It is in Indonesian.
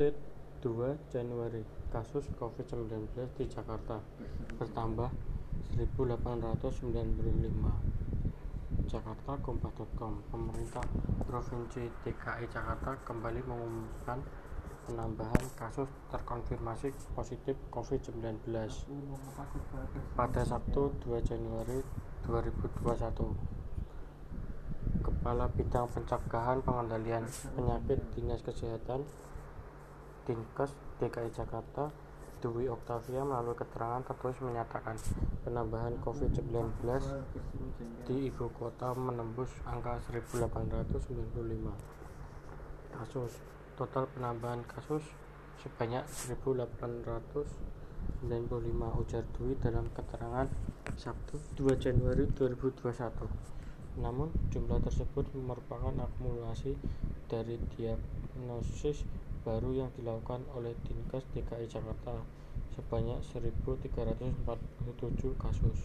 Update 2 Januari. Kasus Covid-19 di Jakarta bertambah 1.895 Jakarta.Kompas.com Pemerintah Provinsi DKI Jakarta kembali mengumumkan penambahan kasus terkonfirmasi positif Covid-19 pada Sabtu 2 Januari 2021 Kepala Bidang Pencegahan Pengendalian Penyakit Dinas Kesehatan Dinkes DKI Jakarta Dwi Oktavia melalui keterangan tertulis menyatakan penambahan COVID-19 di ibu kota menembus angka 1895 kasus. Total penambahan kasus sebanyak 1895 ujar Dwi dalam keterangan Sabtu 2 Januari 2021. Namun, jumlah tersebut merupakan akumulasi dari diagnosis baru yang dilakukan oleh Dinkes DKI Jakarta sebanyak 1.347 kasus.